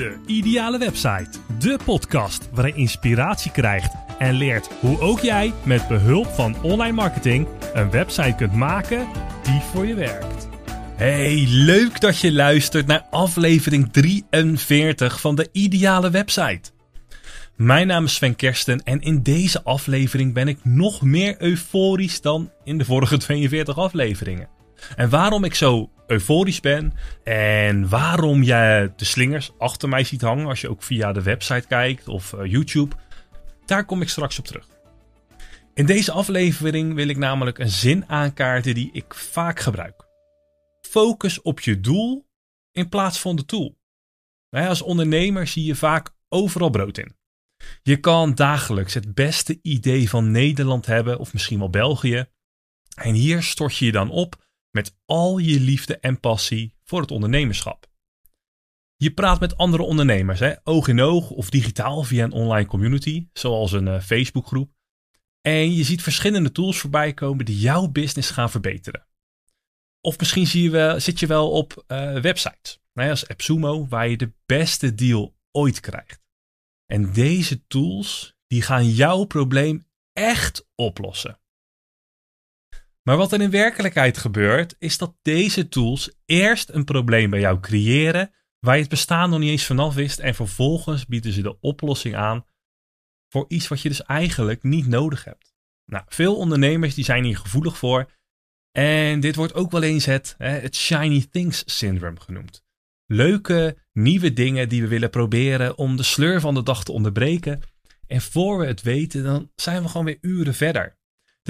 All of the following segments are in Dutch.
De Ideale Website. De podcast waarin je inspiratie krijgt en leert hoe ook jij met behulp van online marketing een website kunt maken die voor je werkt. Hey, leuk dat je luistert naar aflevering 43 van de Ideale Website. Mijn naam is Sven Kersten en in deze aflevering ben ik nog meer euforisch dan in de vorige 42 afleveringen. En waarom ik zo euforisch ben en waarom je de slingers achter mij ziet hangen als je ook via de website kijkt of uh, YouTube, daar kom ik straks op terug. In deze aflevering wil ik namelijk een zin aankaarten die ik vaak gebruik. Focus op je doel in plaats van de tool. Als ondernemer zie je vaak overal brood in. Je kan dagelijks het beste idee van Nederland hebben, of misschien wel België. En hier stort je je dan op met al je liefde en passie voor het ondernemerschap. Je praat met andere ondernemers, hè, oog in oog of digitaal via een online community, zoals een uh, Facebookgroep. En je ziet verschillende tools voorbij komen die jouw business gaan verbeteren. Of misschien zie je zit je wel op uh, websites, hè, als AppSumo, waar je de beste deal ooit krijgt. En deze tools die gaan jouw probleem echt oplossen. Maar wat er in werkelijkheid gebeurt, is dat deze tools eerst een probleem bij jou creëren waar je het bestaan nog niet eens vanaf wist en vervolgens bieden ze de oplossing aan voor iets wat je dus eigenlijk niet nodig hebt. Nou, veel ondernemers die zijn hier gevoelig voor en dit wordt ook wel eens het, het shiny things syndrome genoemd. Leuke, nieuwe dingen die we willen proberen om de sleur van de dag te onderbreken. En voor we het weten, dan zijn we gewoon weer uren verder.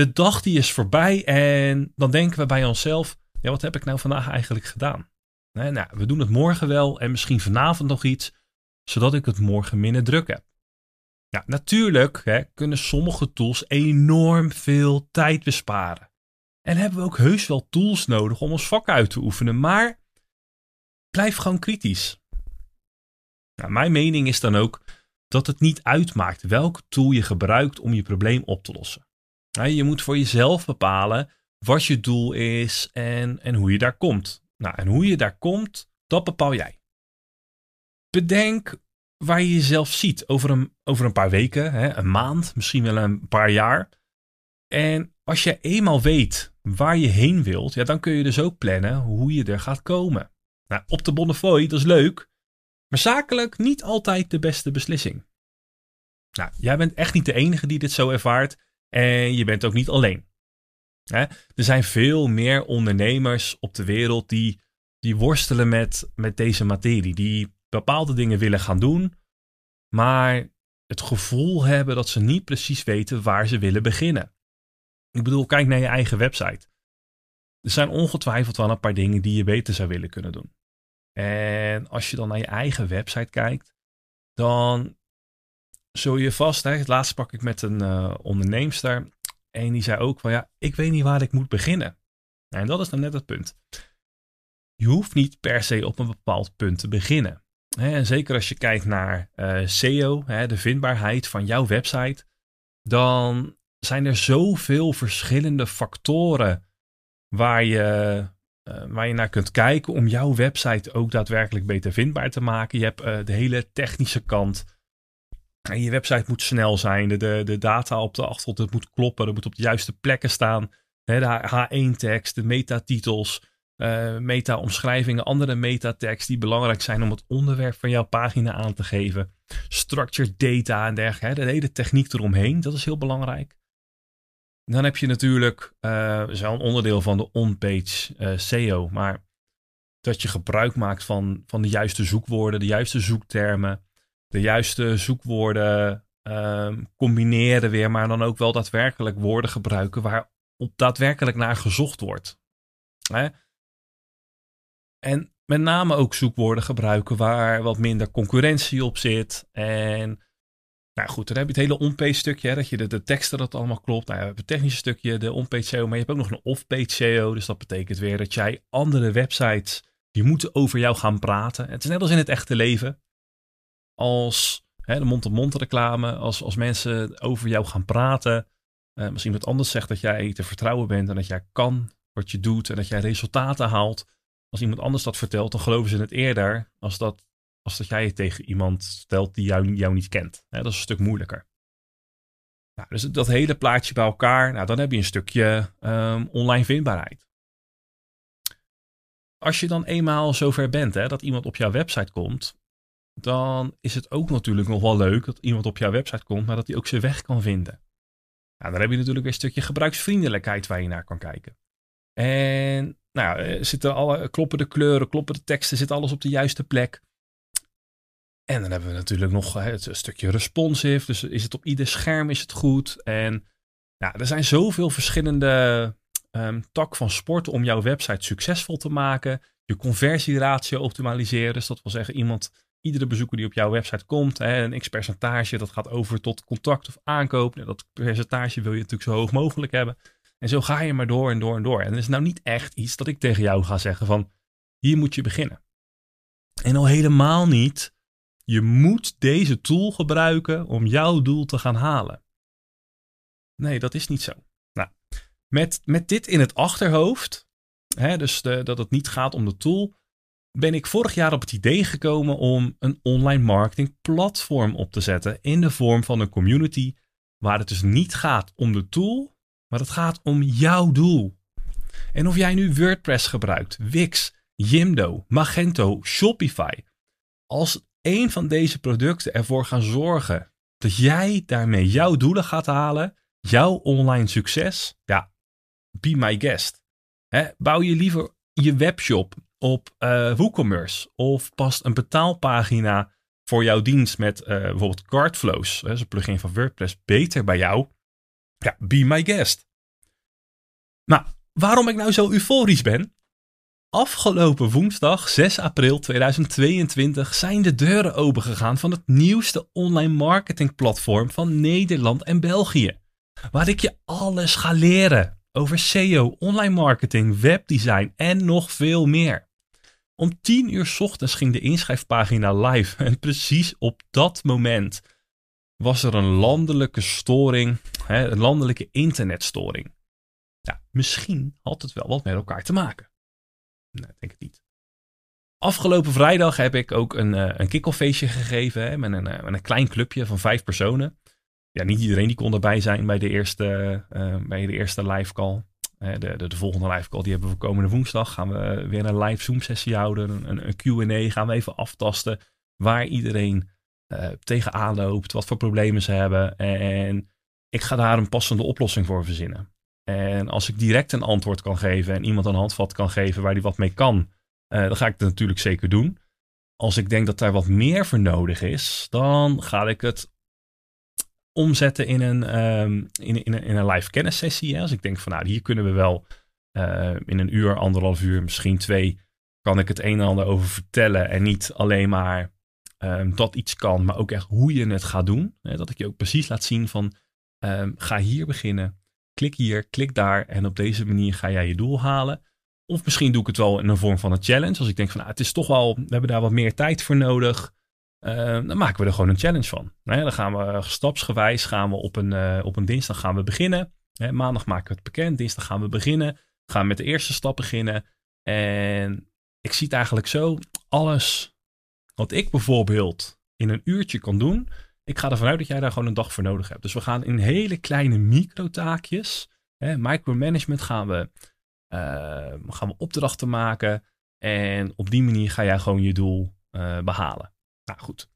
De dag die is voorbij en dan denken we bij onszelf, ja, wat heb ik nou vandaag eigenlijk gedaan? Nou, we doen het morgen wel en misschien vanavond nog iets, zodat ik het morgen minder druk heb. Ja, natuurlijk hè, kunnen sommige tools enorm veel tijd besparen. En hebben we ook heus wel tools nodig om ons vak uit te oefenen, maar blijf gewoon kritisch. Nou, mijn mening is dan ook dat het niet uitmaakt welke tool je gebruikt om je probleem op te lossen. Je moet voor jezelf bepalen wat je doel is en, en hoe je daar komt. Nou, en hoe je daar komt, dat bepaal jij. Bedenk waar je jezelf ziet over een, over een paar weken, hè, een maand, misschien wel een paar jaar. En als je eenmaal weet waar je heen wilt, ja, dan kun je dus ook plannen hoe je er gaat komen. Nou, op de Bonnefoy, dat is leuk, maar zakelijk niet altijd de beste beslissing. Nou, jij bent echt niet de enige die dit zo ervaart. En je bent ook niet alleen. Er zijn veel meer ondernemers op de wereld die, die worstelen met, met deze materie. Die bepaalde dingen willen gaan doen, maar het gevoel hebben dat ze niet precies weten waar ze willen beginnen. Ik bedoel, kijk naar je eigen website. Er zijn ongetwijfeld wel een paar dingen die je beter zou willen kunnen doen. En als je dan naar je eigen website kijkt, dan zul je vast, hè, het laatste pak ik met een uh, onderneemster. En die zei ook van ja, ik weet niet waar ik moet beginnen. En dat is dan net het punt. Je hoeft niet per se op een bepaald punt te beginnen. En zeker als je kijkt naar uh, SEO, de vindbaarheid van jouw website, dan zijn er zoveel verschillende factoren waar je, uh, waar je naar kunt kijken om jouw website ook daadwerkelijk beter vindbaar te maken. Je hebt de hele technische kant, en je website moet snel zijn. De, de, de data op de achtergrond moet kloppen. Er moet op de juiste plekken staan. de H1-tekst, de metatitels, uh, meta-omschrijvingen, andere metatekst die belangrijk zijn om het onderwerp van jouw pagina aan te geven. Structured data en dergelijke. De hele techniek eromheen, dat is heel belangrijk. Dan heb je natuurlijk, is wel een onderdeel van de on-page uh, SEO, maar dat je gebruik maakt van, van de juiste zoekwoorden, de juiste zoektermen de juiste zoekwoorden um, combineren weer, maar dan ook wel daadwerkelijk woorden gebruiken waar op daadwerkelijk naar gezocht wordt. Hè? En met name ook zoekwoorden gebruiken waar wat minder concurrentie op zit. En nou goed, dan heb je het hele on-page stukje, dat je de, teksten dat allemaal klopt. Nou, je hebt het technische stukje, de on-page SEO, maar je hebt ook nog een off-page SEO. Dus dat betekent weer dat jij andere websites, die moeten over jou gaan praten. Het is net als in het echte leven als hè, de mond-op-mond reclame, als, als mensen over jou gaan praten, uh, misschien wat anders zegt dat jij te vertrouwen bent en dat jij kan wat je doet en dat jij resultaten haalt. Als iemand anders dat vertelt, dan geloven ze het eerder als dat als dat jij het tegen iemand stelt die jou, jou niet kent. dat is een stuk moeilijker. Nou, dus dat hele plaatje bij elkaar, nou, dan heb je een stukje um, online vindbaarheid. Als je dan eenmaal zover bent hè, dat iemand op jouw website komt, dan is het ook natuurlijk nog wel leuk dat iemand op jouw website komt, maar dat hij ook zijn weg kan vinden. Nou, dan heb je natuurlijk weer een stukje gebruiksvriendelijkheid waar je naar kan kijken. En nou, eh, zitten alle, kloppen de kleuren, kloppen de teksten, zit alles op de juiste plek. En dan hebben we natuurlijk nog het stukje responsive. Dus is het op ieder scherm is het goed. En ja, er zijn zoveel verschillende um, tak van sport om jouw website succesvol te maken. Je conversieratio optimaliseren. Dus dat wil zeggen, iemand, iedere bezoeker die op jouw website komt, hè, een x-percentage, dat gaat over tot contact of aankoop. En dat percentage wil je natuurlijk zo hoog mogelijk hebben. En zo ga je maar door en door en door. En het is nou niet echt iets dat ik tegen jou ga zeggen van, hier moet je beginnen. En al helemaal niet, je moet deze tool gebruiken om jouw doel te gaan halen. Nee, dat is niet zo. Met, met dit in het achterhoofd, hè, dus de, dat het niet gaat om de tool, ben ik vorig jaar op het idee gekomen om een online marketing platform op te zetten in de vorm van een community waar het dus niet gaat om de tool, maar het gaat om jouw doel. En of jij nu WordPress gebruikt, Wix, Jimdo, Magento, Shopify, als een van deze producten ervoor gaan zorgen dat jij daarmee jouw doelen gaat halen, jouw online succes, ja, be my guest. bouw je liever je webshop op uh, WooCommerce of past een betaalpagina voor jouw dienst met uh, bijvoorbeeld Cardflows, hè, een plugin van WordPress, beter bij jou? Ja, be my guest. Nou, waarom ik nou zo euforisch ben? Afgelopen woensdag 6 april 2022 zijn de deuren opengegaan van het nieuwste online marketingplatform van Nederland en België. Waar ik je alles ga leren over SEO, online marketing, webdesign en nog veel meer. Om 10 uur ochtends ging de inschrijfpagina live en precies op dat moment was er een landelijke storing, hè, een landelijke internetstoring. Ja, misschien had het wel wat met elkaar te maken. Nee, denk het niet. Afgelopen vrijdag heb ik ook een, uh, een kick feestje gegeven hè, met, een, uh, met een klein clubje van vijf personen ja, niet iedereen die kon erbij zijn bij de eerste, uh, bij de eerste live call. De, de, de, volgende live call die hebben we komende woensdag. Gaan we weer een live Zoom sessie houden. Een, een Q&A gaan we even aftasten waar iedereen uh, tegenaan loopt. Wat voor problemen ze hebben. En ik ga daar een passende oplossing voor verzinnen. En als ik direct een antwoord kan geven en iemand een handvat kan geven waar die wat mee kan. dan ga ik het natuurlijk zeker doen. Als ik denk dat daar wat meer voor nodig is, dan ga ik het omzetten in een, um, in, in, in, een live kennissessie. Hè? Als ik denk van nou, hier kunnen we wel uh, in een uur, anderhalf uur, misschien twee, kan ik het een en ander over vertellen. En niet alleen maar um, dat iets kan, maar ook echt hoe je het gaat doen. Hè? Dat ik je ook precies laat zien van um, ga hier beginnen. Klik hier, klik daar en op deze manier ga jij je doel halen. Of misschien doe ik het wel in een vorm van een challenge. Als ik denk van nou, het is toch wel, we hebben daar wat meer tijd voor nodig. Uh, dan maken we er gewoon een challenge van. dan gaan we stapsgewijs gaan we op een, uh, op een dinsdag gaan we beginnen. maandag maken we het bekend. Dinsdag gaan we beginnen. Gaan we met de eerste stap beginnen. En ik zie het eigenlijk zo. Alles wat ik bijvoorbeeld in een uurtje kan doen. Ik ga ervan uit dat jij daar gewoon een dag voor nodig hebt. Dus we gaan in hele kleine microtaakjes. Hè, micromanagement gaan we, uh, gaan we opdrachten maken. En op die manier ga jij gewoon je doel behalen. Nou goed.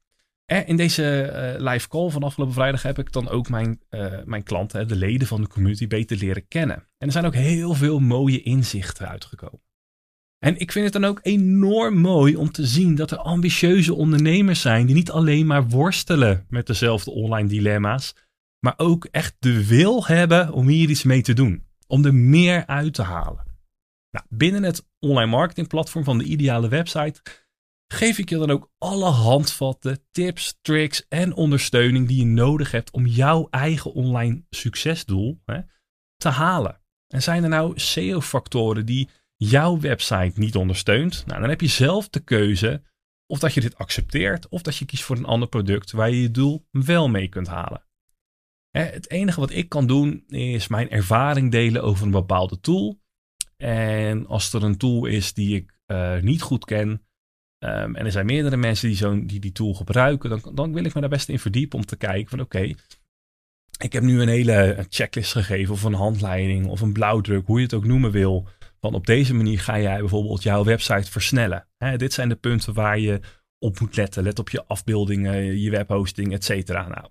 in deze uh, live call van afgelopen vrijdag heb ik dan ook mijn, uh, mijn klanten, de leden van de community, beter leren kennen. En er zijn ook heel veel mooie inzichten uitgekomen. En ik vind het dan ook enorm mooi om te zien dat er ambitieuze ondernemers zijn die niet alleen maar worstelen met dezelfde online dilemma's, maar ook echt de wil hebben om hier iets mee te doen. Om er meer uit te halen. Nou, binnen het online marketing platform van de ideale website geef ik je dan ook alle handvatten, tips, tricks en ondersteuning die je nodig hebt om jouw eigen online succesdoel hè, te halen. En zijn er nou SEO-factoren die jouw website niet ondersteunt? Nou, dan heb je zelf de keuze of dat je dit accepteert of dat je kiest voor een ander product waar je je doel wel mee kunt halen. Het enige wat ik kan doen is mijn ervaring delen over een bepaalde tool. En als er een tool is die ik uh, niet goed ken, ehm, en er zijn meerdere mensen die, zo'n die die tool gebruiken, dan, dan wil ik me daar best in verdiepen om te kijken van oké, ik heb nu een hele checklist gegeven of een handleiding of een blauwdruk, hoe je het ook noemen wil. Van op deze manier ga jij bijvoorbeeld jouw website versnellen. dit zijn de punten waar je op moet letten. Let op je afbeeldingen, je webhosting, et cetera. Nou,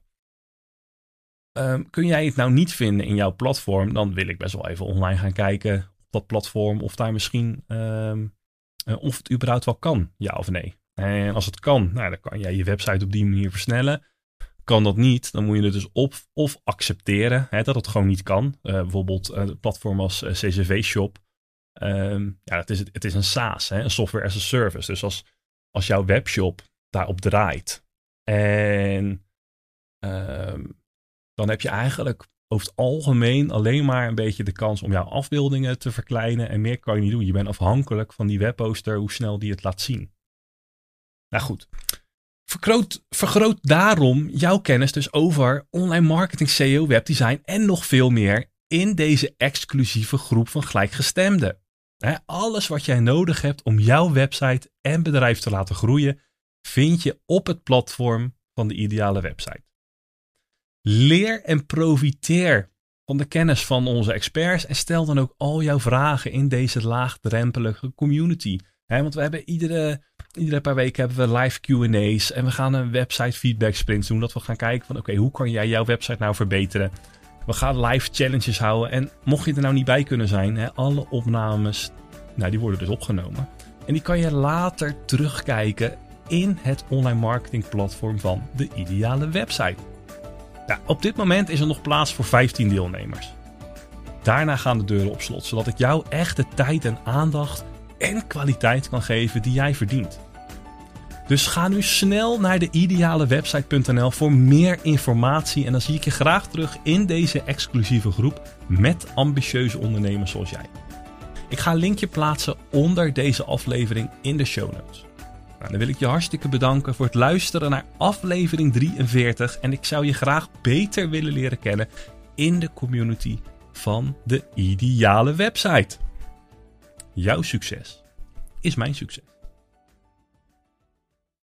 ehm, kun jij het nou niet vinden in jouw platform, dan wil ik best wel even online gaan kijken op dat platform of daar misschien ehm, eh, of het überhaupt wel kan, ja of nee. En als het kan, nou, dan kan jij je website op die manier versnellen. Kan dat niet, dan moet je het dus op of accepteren hè, dat het gewoon niet kan. Uh, bijvoorbeeld een uh, platform als CCV Shop. Um, ja, het is, het is een SaaS, hè, een software as a service. Dus als, als jouw webshop daarop draait en um, dan heb je eigenlijk over algemeen alleen maar een beetje de kans om jouw afbeeldingen te verkleinen. En meer kan je niet doen. Je bent afhankelijk van die webposter, hoe snel die het laat zien. Nou goed. Vergroot, vergroot daarom jouw kennis dus over online marketing, SEO, webdesign en nog veel meer in deze exclusieve groep van gelijkgestemden. alles wat jij nodig hebt om jouw website en bedrijf te laten groeien, vind je op het platform van de ideale website. Leer en profiteer van de kennis van onze experts en stel dan ook al jouw vragen in deze laagdrempelige community. want we hebben iedere, iedere paar weken hebben we live Q&A's en we gaan een website feedback sprint doen. Dat we gaan kijken van oké, hoe kan jij jouw website nou verbeteren? We gaan live challenges houden en mocht je er nou niet bij kunnen zijn, alle opnames, nou die worden dus opgenomen. En die kan je later terugkijken in het online marketing platform van de ideale website. Op dit moment is er nog plaats voor 15 deelnemers. Daarna gaan de deuren op slot, zodat ik jou echt de tijd en aandacht en kwaliteit kan geven die jij verdient. Dus ga nu snel naar de idealewebsite.nl voor meer informatie en dan zie ik je graag terug in deze exclusieve groep met ambitieuze ondernemers zoals jij. Ik ga een linkje plaatsen onder deze aflevering in de show notes. Nou, dan wil ik je hartstikke bedanken voor het luisteren naar aflevering 43. En ik zou je graag beter willen leren kennen in de community van de ideale website. Jouw succes is mijn succes.